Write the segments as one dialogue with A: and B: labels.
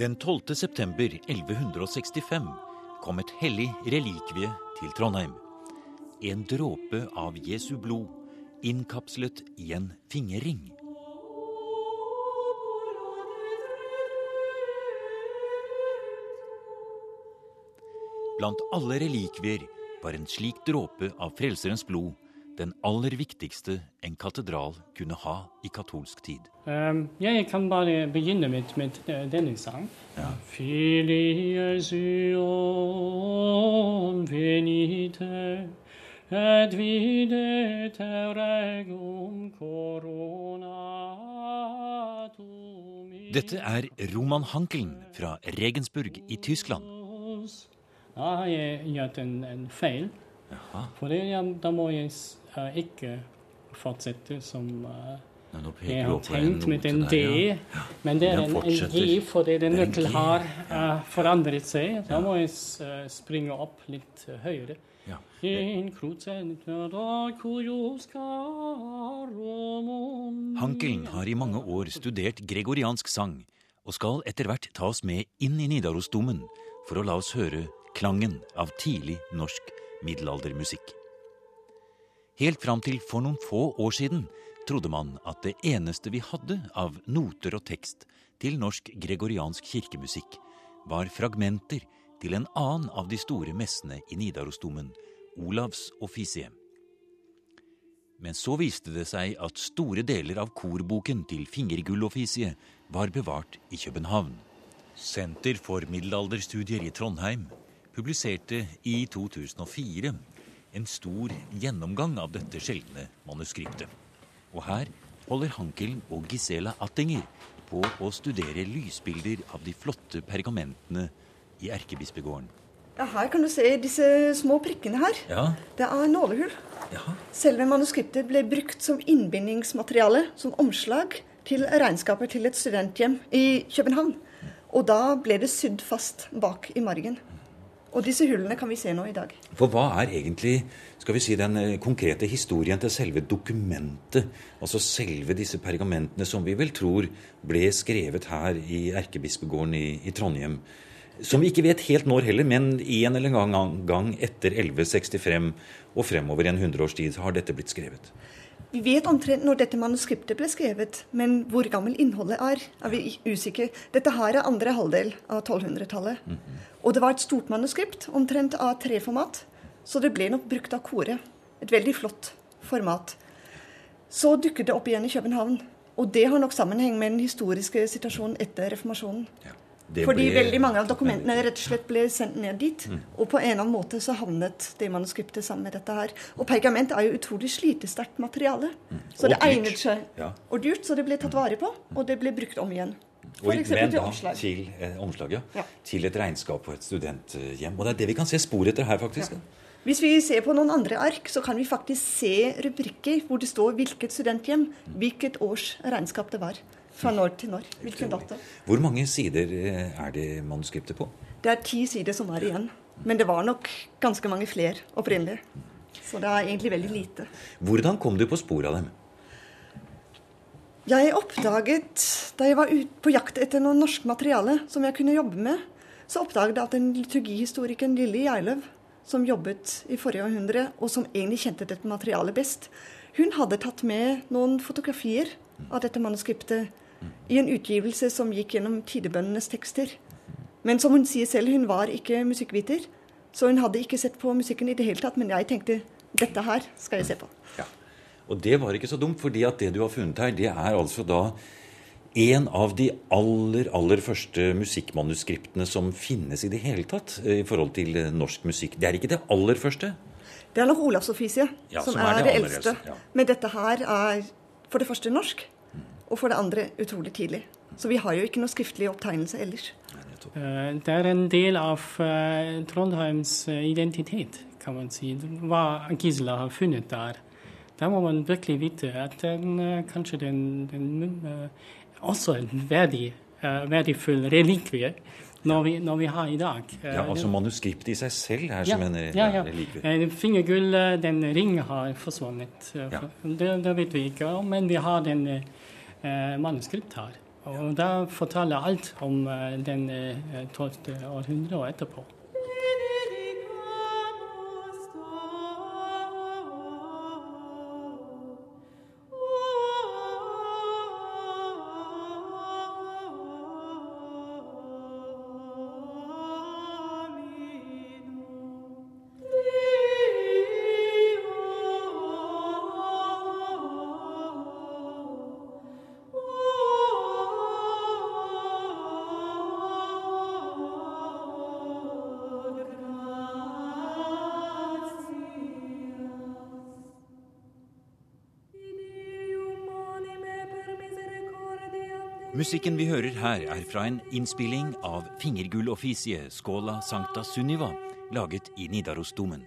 A: Den 12. september 1165 kom et hellig relikvie til Trondheim. En dråpe av Jesu blod innkapslet i en fingerring. Blant alle relikvier var en slik dråpe av Frelserens blod den aller viktigste en katedral kunne ha i katolsk tid.
B: Um, jeg kan bare begynne med, med uh, denne sang. Ja. Et regum coronatum
A: Dette er Roman Hankelen fra Regensburg i Tyskland.
B: Da har jeg gjort en, en feil. Jaha. For det, ja, da må jeg uh, ikke fortsette som uh, jeg har tenkt med den D. Ja. Men det er en, en G fordi den nøkkel har uh, forandret seg. Da må jeg springe opp litt høyere. Ja.
A: Hankelen har i mange år studert gregoriansk sang og skal etter hvert ta oss med inn i Nidarosdomen for å la oss høre klangen av tidlig norsk middelaldermusikk. Helt fram til for noen få år siden trodde man at det eneste vi hadde av noter og tekst til norsk gregoriansk kirkemusikk, var fragmenter til en annen av de store messene i Nidarosdomen, Olavs offisie. Men så viste det seg at store deler av korboken til Fingergulloffisie var bevart i København. Senter for middelalderstudier i Trondheim publiserte i 2004 en stor gjennomgang av dette sjeldne manuskriptet. Og her holder Hankelen og Gisela Attinger på å studere lysbilder av de flotte pergamentene i erkebispegården.
C: Ja, her kan du se disse små prikkene her. Ja. Det er nålehull. Ja. Selve manuskriptet ble brukt som innbindingsmateriale, som omslag, til regnskaper til et studenthjem i København. Og da ble det sydd fast bak i margen. Og disse hullene kan vi se nå i dag.
A: For hva er egentlig skal vi si, den eh, konkrete historien til selve dokumentet? Altså selve disse pergamentene som vi vel tror ble skrevet her i erkebispegården i, i Trondheim. Som vi ikke vet helt når heller, men en eller annen gang etter 1165 og fremover i en hundreårs tid har dette blitt skrevet.
C: Vi vet omtrent når dette manuskriptet ble skrevet, men hvor gammel innholdet er, er vi usikre. Dette her er andre halvdel av 1200-tallet. Mm -hmm. Og det var et stort manuskript, omtrent av treformat, så det ble nok brukt av koret. Et veldig flott format. Så dukket det opp igjen i København. Og det har nok sammenheng med den historiske situasjonen etter reformasjonen. Ja. Det Fordi ble... veldig mange av dokumentene rett og slett ble sendt ned dit. Mm. Og på en eller annen måte så havnet det manuskriptet sammen med dette her. Og pergament er jo utrolig slitesterkt materiale. Mm. Så det egnet seg. Ja. Og dyrt, så det ble tatt vare på. Og det ble brukt om igjen.
A: For og, men da omslag. til eh, omslag, ja. ja. Til et regnskap på et studenthjem. Og det er det vi kan se spor etter her, faktisk. Ja.
C: Hvis vi ser på noen andre ark, så kan vi faktisk se rubrikker hvor det står hvilket studenthjem, hvilket års regnskap det var. Fra når til når. Hvilken dato.
A: Hvor mange sider eh, er det manuskriptet på?
C: Det er ti sider som er igjen. Men det var nok ganske mange flere opprinnelig. Så det er egentlig veldig lite.
A: Hvordan kom du på sporet av dem?
C: Jeg oppdaget, da jeg var på jakt etter noe norsk materiale som jeg kunne jobbe med, så oppdaget jeg at den liturgihistorikeren Lille Geirløv, som jobbet i forrige århundre, og som egentlig kjente dette materialet best, hun hadde tatt med noen fotografier av dette manuskriptet i en utgivelse som gikk gjennom tidebøndenes tekster. Men som hun sier selv, hun var ikke musikkviter, så hun hadde ikke sett på musikken i det hele tatt. Men jeg tenkte dette her skal jeg se på. Ja.
A: Og det var ikke så dumt, fordi at det du har funnet her, det er altså da en av de aller, aller første musikkmanuskriptene som finnes i det hele tatt eh, i forhold til norsk musikk. Det er ikke det aller første?
C: Det er nok Olavsoffisie ja, som, som, er, det, det eldste. Ja. Men dette her er for det første norsk, og for det andre utrolig tidlig. Så vi har jo ikke noe skriftlig opptegnelse ellers.
B: Eh, det er en del av eh, Trondheims eh, identitet, kan man si. Hva Gisela har funnet der. Da må man virkelig vite at den, kanskje den, den også en verdig, verdifull relikvie når vi, når vi, har i dag.
A: Ja, Altså manuskriptet i seg selv er ja, som en ja, ja. relikvie?
B: Fingergull, den ringen har forsvunnet. Ja. Det, det, vet vi ikke, om, men vi har den manuskript her. Og det forteller alt om den 12. århundre og etterpå.
A: Musikken vi hører her, er fra en innspilling av Fingergulloffisie Skåla Sankta Sunniva, laget i Nidarosdomen.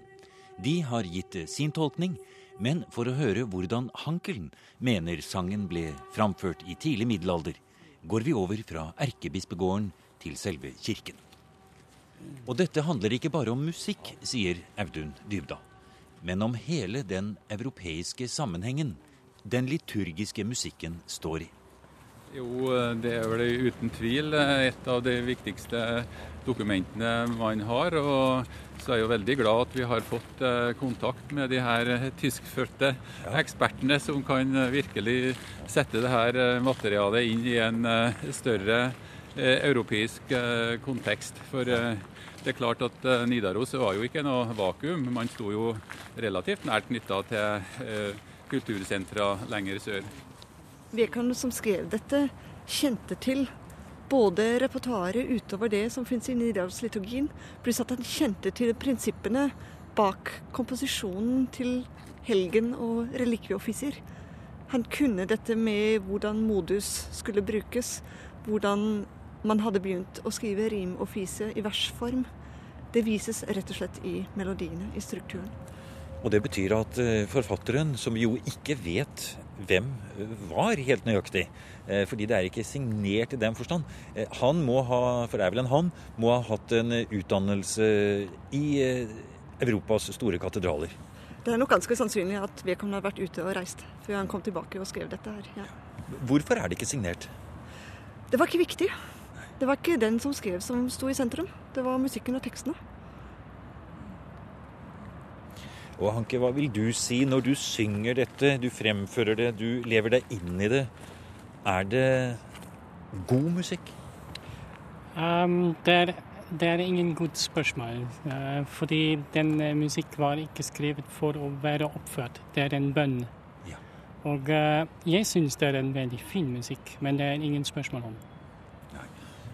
A: De har gitt sin tolkning, men for å høre hvordan Hankelen mener sangen ble framført i tidlig middelalder, går vi over fra erkebispegården til selve kirken. Og dette handler ikke bare om musikk, sier Audun Dybdahl, men om hele den europeiske sammenhengen den liturgiske musikken står i.
D: Jo, det er vel uten tvil et av de viktigste dokumentene man har. Og så er jeg jo veldig glad at vi har fått eh, kontakt med de her tyskfødte ja. ekspertene som kan virkelig sette det her eh, materialet inn i en eh, større europeisk kontekst. For det er klart at Nidaros var jo ikke noe vakuum. Man sto jo relativt nært knytta til kultursentra lenger sør.
C: Vedkommende som skrev dette, kjente til både repertoaret utover det som finnes i Nidarosliturgien, pluss at han kjente til prinsippene bak komposisjonen til helgen og relikvieoffiser. Han kunne dette med hvordan modus skulle brukes, hvordan man hadde begynt å skrive rimoffice i versform. Det vises rett og slett i melodiene, i strukturen.
A: Og det betyr at eh, forfatteren, som jo ikke vet hvem var helt nøyaktig. Eh, fordi det er ikke signert i den forstand. Eh, han må ha, for det er vel en han, må ha hatt en utdannelse i eh, Europas store katedraler.
C: Det er nok ganske sannsynlig at vedkommende har vært ute og reist før han kom tilbake og skrev dette her. Ja.
A: Hvorfor er det ikke signert?
C: Det var ikke viktig. Det var ikke den som skrev som sto i sentrum. Det var musikken og tekstene.
A: Og Hanke, hva vil du si når du synger dette, du fremfører det, du lever deg inn i det? Er det god musikk?
B: Um, det, er, det, er, ingen godt spørsmål. Uh, fordi den uh, musikk var ikke skrevet for å være oppført. Det er en bønn. Ja. Og uh, jeg syns det er en veldig fin musikk, men det er ingen spørsmål om.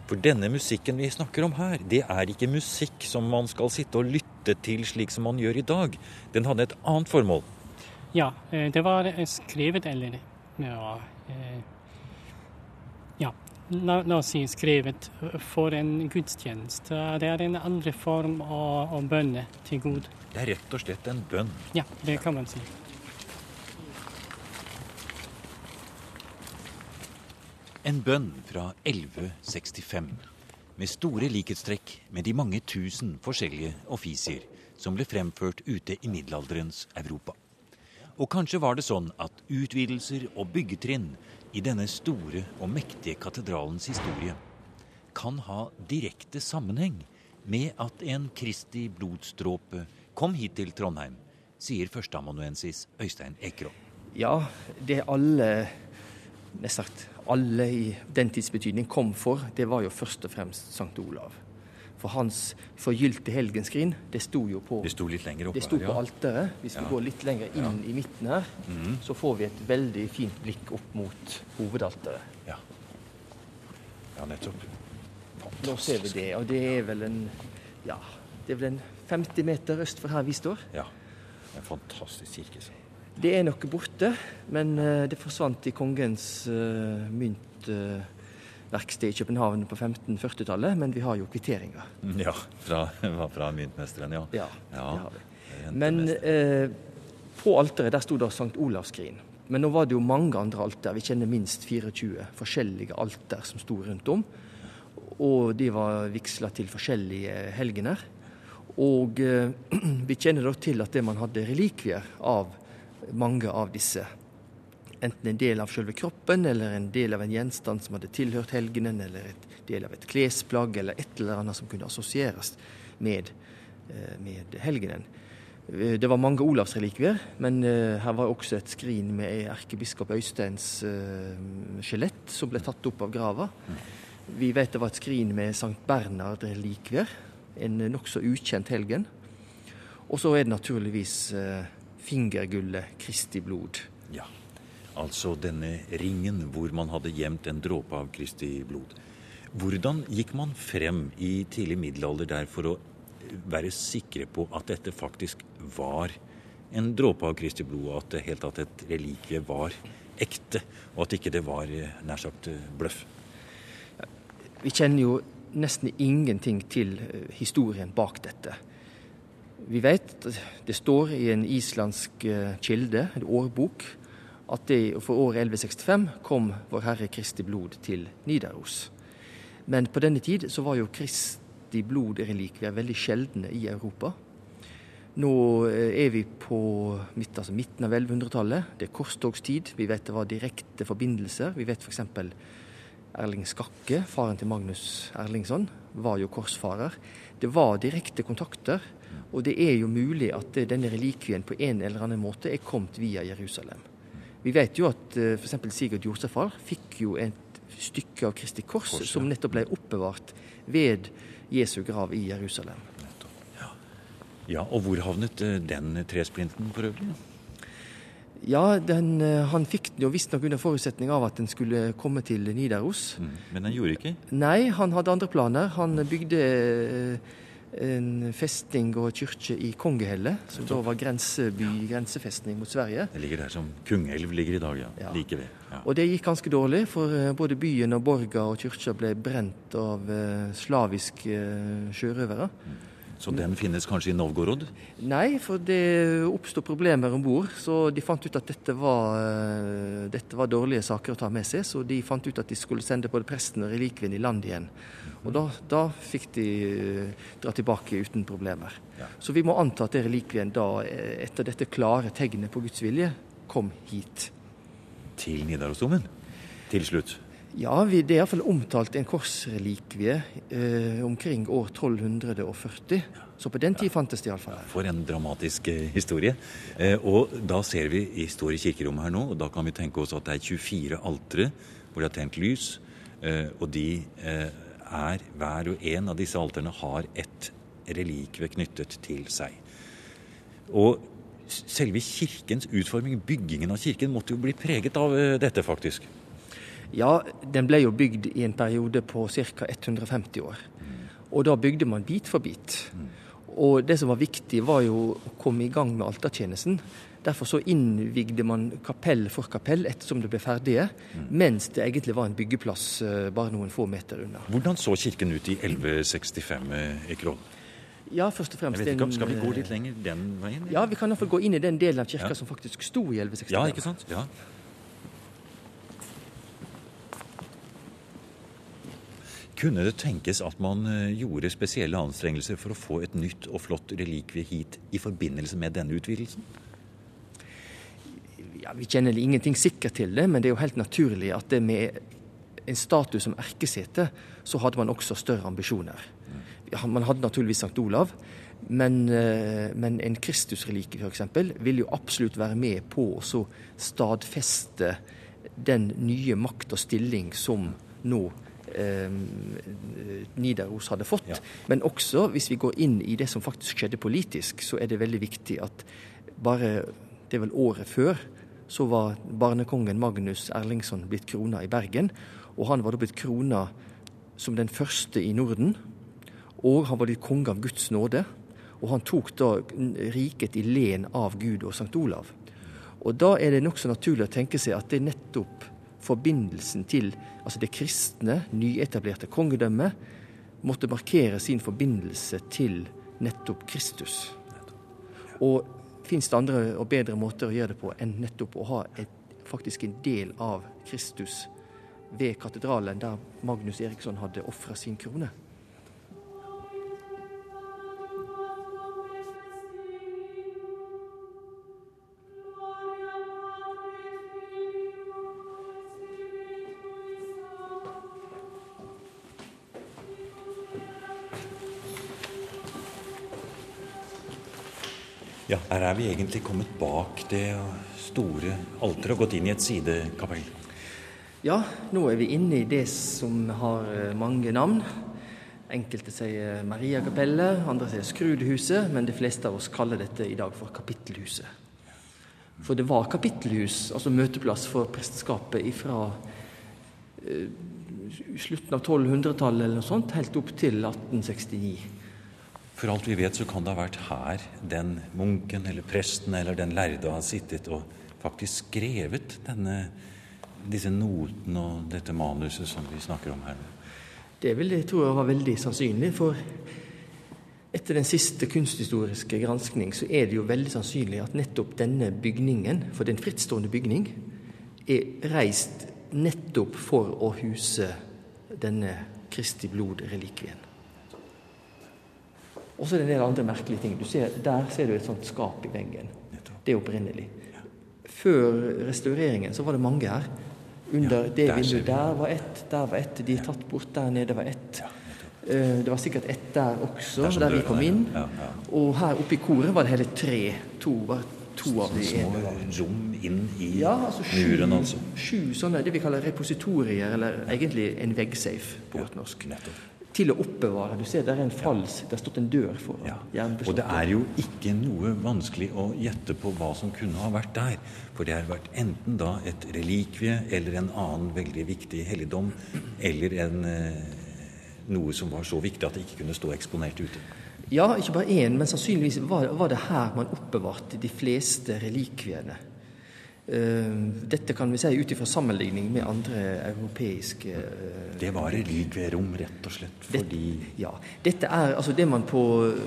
A: For denne musikken vi snakker om her, det er ikke musikk som man skal sitte og lytte til slik som man gjør i dag. Den hadde et annet formål.
B: Ja, eh, det var skrevet eller ja, eh, ja la, la, oss si skrevet for en gudstjeneste. Det er en andre form av, av bønne til Gud.
A: Det er rett og slett en bønn?
B: Ja, det kan man si.
A: En bønn fra 1165 med store likhetstrekk med de mange tusen forskjellige offisier som ble fremført ute i middelalderens Europa. Og kanskje var det sånn at utvidelser og byggetrinn i denne store og mektige katedralens historie kan ha direkte sammenheng med at en Kristi blodstråpe kom hit til Trondheim, sier førsteamanuensis Øystein Ekerå.
E: Ja, det er alle sagt alle i den tids betydning kom for, det var jo først og fremst Sankt Olav. For hans forgylte helgenskrin, det sto jo på
A: Det sto litt lenger oppe
E: Det sto på alteret. Hvis ja. vi går litt lenger inn ja. i midten her, mm. så får vi et veldig fint blikk opp mot hovedalteret.
A: Ja. ja, nettopp.
E: Fantastisk. Nå ser vi det, og det er vel en ja, det er vel en 50 meter øst for her vi står.
A: Ja. En fantastisk kirke.
E: Det er noe borte, men eh, det forsvant i kongens uh, myntverksted i København på 1540-tallet. Men vi har jo kvitteringer.
A: Ja, fra, fra myntmesteren, ja.
E: Ja, ja. det har vi. Men eh, på alteret der sto det Sankt Olavs skrin. Men nå var det jo mange andre alter. Vi kjenner minst 24 forskjellige alter som sto rundt om. Og de var vigsla til forskjellige helgener. Og vi kjenner da til at det man hadde relikvier av mange av disse enten en del av selve kroppen, eller en del av en gjenstand som hadde tilhørt helgenen, eller en del av et klesplagg, eller et eller annet som kunne assosieres med, eh, med helgenen. Eh, det var mange olavsrelikvier, men her var også et skrin med erkebiskop Øysteins skjelett som ble tatt opp av grava. Vi vet det var et skrin med Sankt Bernhard-relikvier, en nokså ukjent helgen. Og så er det naturligvis fingergullet Kristi blod.
A: Ja, altså denne ringen hvor man hadde gjemt en dråpe av Kristi blod. Hvordan gikk man frem i tidlig middelalder der for å være sikre på at dette faktisk var en dråpe av Kristi blod, og at det helt tatt et relikvie var ekte, og at ikke det var nær sagt bløff?
E: Vi kjenner jo nesten ingenting til historien bak dette. Vi vet, det står i en islandsk eh, kilde, en årbok, at det for året 1165 kom Vår Herre Kristi blod til Nidaros. Men på denne tid så var jo Kristi blod-relikvier veldig sjeldne i Europa. Nå eh, er vi på midt, altså midten av 1100-tallet. Det er korstogstid. Vi vet det var direkte forbindelser. Vi vet f.eks. Erling Skakke, faren til Magnus Erlingsson, var jo korsfarer. Det var direkte kontakter. Og det er jo mulig at denne relikvien på en eller annen måte er kommet via Jerusalem. Vi vet jo at eh, f.eks. Sigurd Josefar fikk jo et stykke av Kristi kors, kors ja. som nettopp ble oppbevart ved Jesu grav i Jerusalem.
A: Ja. ja, og hvor havnet eh, den tresplinten for øvrig?
E: Ja, den, eh, han fikk den jo visstnok under forutsetning av at den skulle komme til Nidaros. Mm,
A: men den gjorde ikke?
E: Nei, han hadde andre planer. Han bygde en festning og kirke i Kongehelle, som da var grenseby, grensefestning mot Sverige.
A: Det ligger der som Kungelv ligger i dag, ja. ja. Like ved. Ja.
E: Og det gikk ganske dårlig, for eh, både byen og borga og kirka ble brent av slaviske sjørøvere. Mm.
A: Så den finnes kanskje i Novgorod?
E: Nei, for det oppstod problemer om bord. Så de fant ut at dette var, dette var, dårlige saker å ta med seg. Så de fant ut at de skulle sende både presten og relikvien i land igjen. Og da, da fikk de uh, dra tilbake uten problemer. Ja. Så vi må anta at relikvien da, eh, etter dette klare tegnet på Guds vilje, kom hit.
A: Til Nidarosdomen? Til slutt?
E: Ja, vi, det er iallfall omtalt en korsrelikvie eh, omkring år 1240. Så på den tid ja. fantes det iallfall.
A: For en dramatisk eh, historie. Eh, og da ser vi i store kirkerommet her nå, og da kan vi tenke oss at det er 24 altre hvor det er tent lys. Eh, og de er hver og en av disse alterne har et relikve knyttet til seg. Og selve kirkens utforming, byggingen av kirken, måtte jo bli preget av eh, dette, faktisk.
E: Ja, den ble jo bygd i en periode på ca. 150 år. Og da bygde man bit for bit. Og det som var viktig, var jo å komme i gang med altertjenesten. Derfor så innvigde man kapell for kapell ettersom det ble ferdige, mm. mens det egentlig var en byggeplass eh, bare noen få meter unna.
A: Hvordan så kirken ut i 1165, Ekroll?
E: Ja, først og fremst...
A: Den, skal vi gå litt lenger den veien?
E: Ja, vi kan iallfall gå inn i den delen av kirka ja. som faktisk sto i 1165.
A: Ja, ikke sant? Ja. Kunne det tenkes at man eh, gjorde spesielle anstrengelser for å få et nytt og flott relikvie hit i forbindelse med denne utvidelsen?
E: ja, Vi kjenner ingenting sikkert til det, men det er jo helt naturlig at det med en status som erkesete, så hadde man også større ambisjoner. Man hadde naturligvis Sankt Olav, men, eh, men en Kristusrelike f.eks. vil jo absolutt være med på å stadfeste den nye makt og stilling som nå Nidaros hadde fått. Ja. Men også hvis vi går inn i det som faktisk skjedde politisk, så er det veldig viktig at bare det er vel året før så var barnekongen Magnus Erlingsson blitt krona i Bergen. Og han var da blitt krona som den første i Norden. Og han var blitt konge av Guds nåde. Og han tok da riket i len av Gud og Sankt Olav. Og da er det nokså naturlig å tenke seg at det nettopp forbindelsen til altså det kristne, nyetablerte kongedømmet måtte markere sin forbindelse til nettopp Kristus. Og Fins det andre og bedre måter å gjøre det på enn nettopp å ha et, faktisk en del av Kristus ved katedralen, der Magnus Eriksson hadde ofra sin krone?
A: Ja, her er vi egentlig kommet bak det store alteret og gått inn i et sidekapell.
E: Ja, nå er vi inne i det som har eh, mange navn. Enkelte sier Mariakapellet, andre sier Skrudhuset, men de fleste av oss kaller dette i dag for Kapittelhuset. For det var kapittelhus, altså møteplass for presteskapet fra eh, slutten av 1200-tallet eller noe sånt, helt opp til 1869.
A: For alt vi vet, så kan det ha vært her den munken eller presten eller den lærde har sittet og faktisk skrevet denne, disse notene og dette manuset som vi snakker om her.
E: Det vil jeg tro var veldig sannsynlig. For etter den siste kunsthistoriske granskning så er det jo veldig sannsynlig at nettopp denne bygningen, for det er en frittstående bygning, er reist nettopp for å huse denne Kristi blod-relikvien. Og så er det en del andre merkelige ting. Ser, der ser du et sånt skap i veggen. Det er opprinnelig. Før restaureringen så var det mange her. Under det vinduet der var ett, der var ett. De er tatt bort, der nede var ett. Eh, det var sikkert ett der også, der, vi kom inn. Og her oppe i koret var det hele tre. To, var to av de
A: ene. Små rom inn i ja, altså sju, muren, altså?
E: Sju sånne det vi kaller repositorier, eller egentlig en veggsafe på godt norsk. Nettopp til å oppbevare. Du ser det er en fals, det har stått en dør foran.
A: ja. Og det er jo ikke noe vanskelig å gjette på hva som kunne ha vært der. For det har vært enten da et relikvie eller en annen veldig viktig helligdom, eller en, eh, noe som var så viktig at det ikke kunne stå eksponert ute.
E: Ja, ikke bare én, men sannsynligvis var, var det her man oppbevarte de fleste relikviene. Eh, dette kan vi si ut ifra sammenligning med andre europeiske
A: eh, Det var relikvierom, rett og slett, fordi
E: det, Ja. Dette er altså det man på,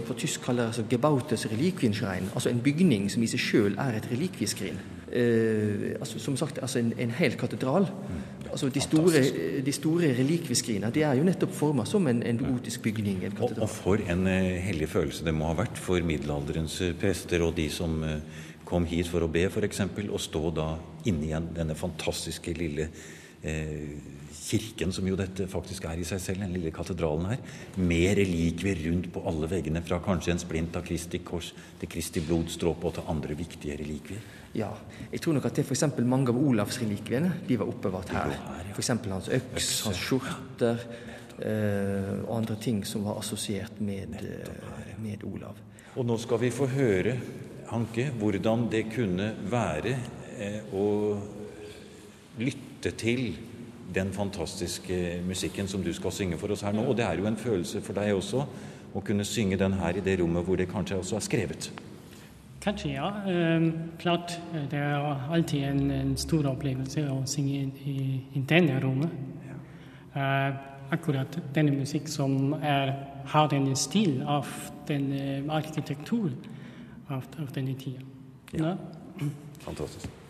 E: på tysk kaller altså Gebautes Reliquienschrein, altså en bygning som i seg sjøl er et relikvieskrin. Eh, altså, som sagt, altså en, en hel katedral. Mm. Altså de store, de store relikvieskrinene de er jo nettopp forma som en, en gotisk bygning. En
A: og, og, for en uh, hellig følelse det må ha vært for middelalderens prester og de som uh, kom hit for å be, f.eks., og stå da inne igjen denne fantastiske lille eh, kirken, som jo dette faktisk er i seg selv, den lille katedralen her, med relikvier rundt på alle veggene, fra kanskje en splint av Kristi kors til Kristi blodstråpe og til andre viktige relikvier.
E: Ja, jeg tror nok at det f.eks. mange av Olavs relikviene de var oppbevart her. her ja. F.eks. hans øks, hans skjorter eh, og andre ting som var assosiert med, eh, med Olav.
A: Og nå skal vi få høre Hanke, hvordan det kunne være eh, å lytte til den fantastiske musikken som du skal synge for oss her nå. Og det er jo en følelse for deg også å kunne synge den her i det rommet hvor det kanskje også er skrevet.
B: Kanskje, ja. Um, klart. Det er alltid en, en, stor opplevelse å synge i, i denne rommet. Ja. Uh, akkurat denne musikk som er, har denne stil av den uh, arkitektur av, av denne tida.
A: Ja. Fantastisk.
B: et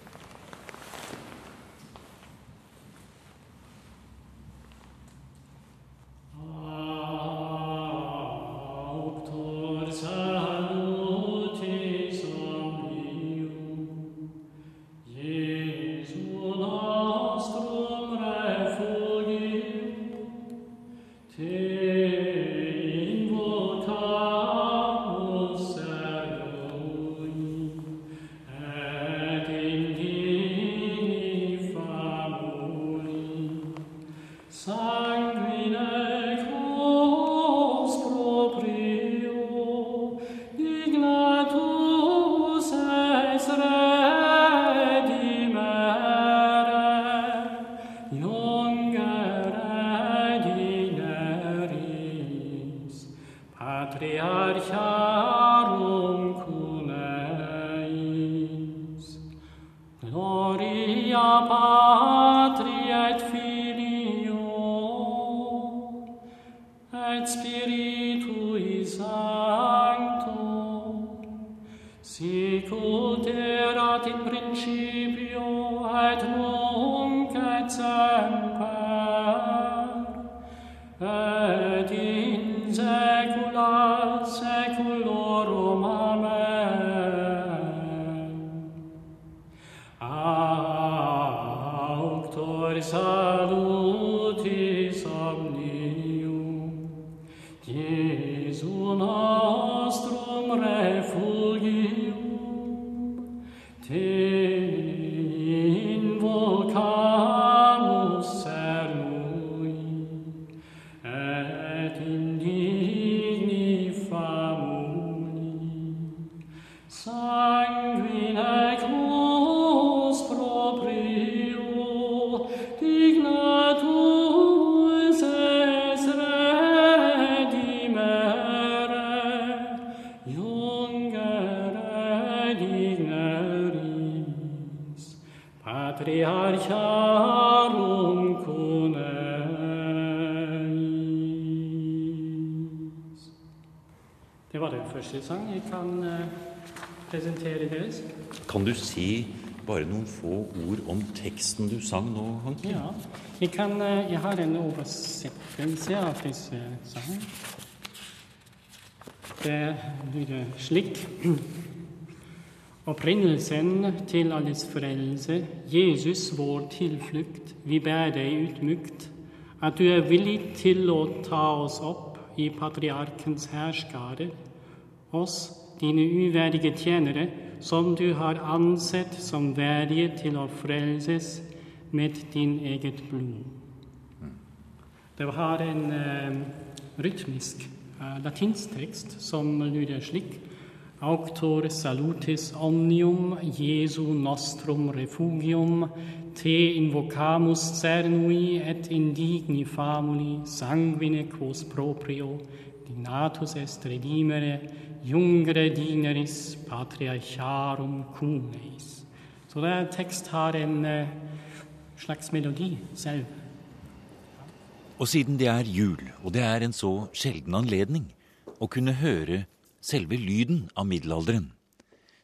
B: sanguine tuus proprio dignatus es redimere jungere digneris patriarcharum cuneis Det var den første sang. Jeg kan presentere gresk.
A: Kan du si bare noen få ord om teksten du sang nå, Hanke?
B: Ja, jeg, kan, jeg har en oversettelse av disse sangene. Det lyder slik Opprinnelsen til alles frelse, Jesus vår tilflukt, vi ber deg utmykt, at du er villig til å ta oss opp i patriarkens hærskare, oss, dine uverdige tjenere, som du har ansett som verdige til å frelses med din eget blod. Det har en uh, rytmisk uh, latinsk tekst som lyder slik. Auctor salutis omnium Jesu nostrum refugium te invocamus cernui et indigni famuli sanguine quos proprio dignatus est redimere jungre dineris patria charum cuneis. Så det tekst har en uh, slags melodi selv.
A: Og siden det er jul, og det er en så sjelden anledning å kunne høre selve lyden av middelalderen,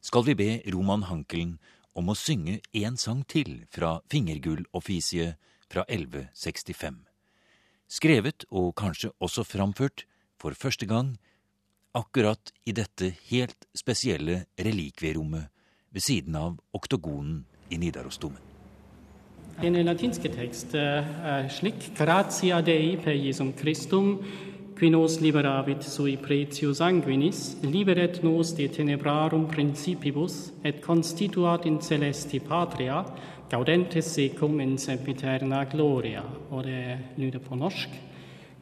A: skal vi be Roman Hankelen om å synge én sang til fra Fingergull-offisiet fra 1165. Skrevet og kanskje også framført for første gang akkurat i dette helt spesielle relikvierommet ved siden av oktogonen i Nidarosdomen.
B: Den latinske tekst er slik Gratia Dei per Jesum Christum, qui nos liberavit sui pretio sanguinis, liberet nos de tenebrarum principibus, et constituat in celesti patria, gaudentes secum in sempiterna gloria. Og det lyder på norsk.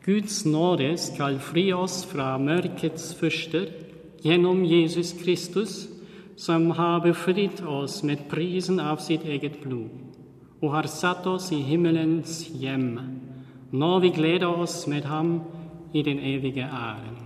B: Guds nåde skal fri oss fra mørkets fyrster gjennom Jesus Kristus, som har befridd oss med prisen av sitt eget blod, og har satt oss i himmelens hjem, når vi gleder oss med ham i den evige æren.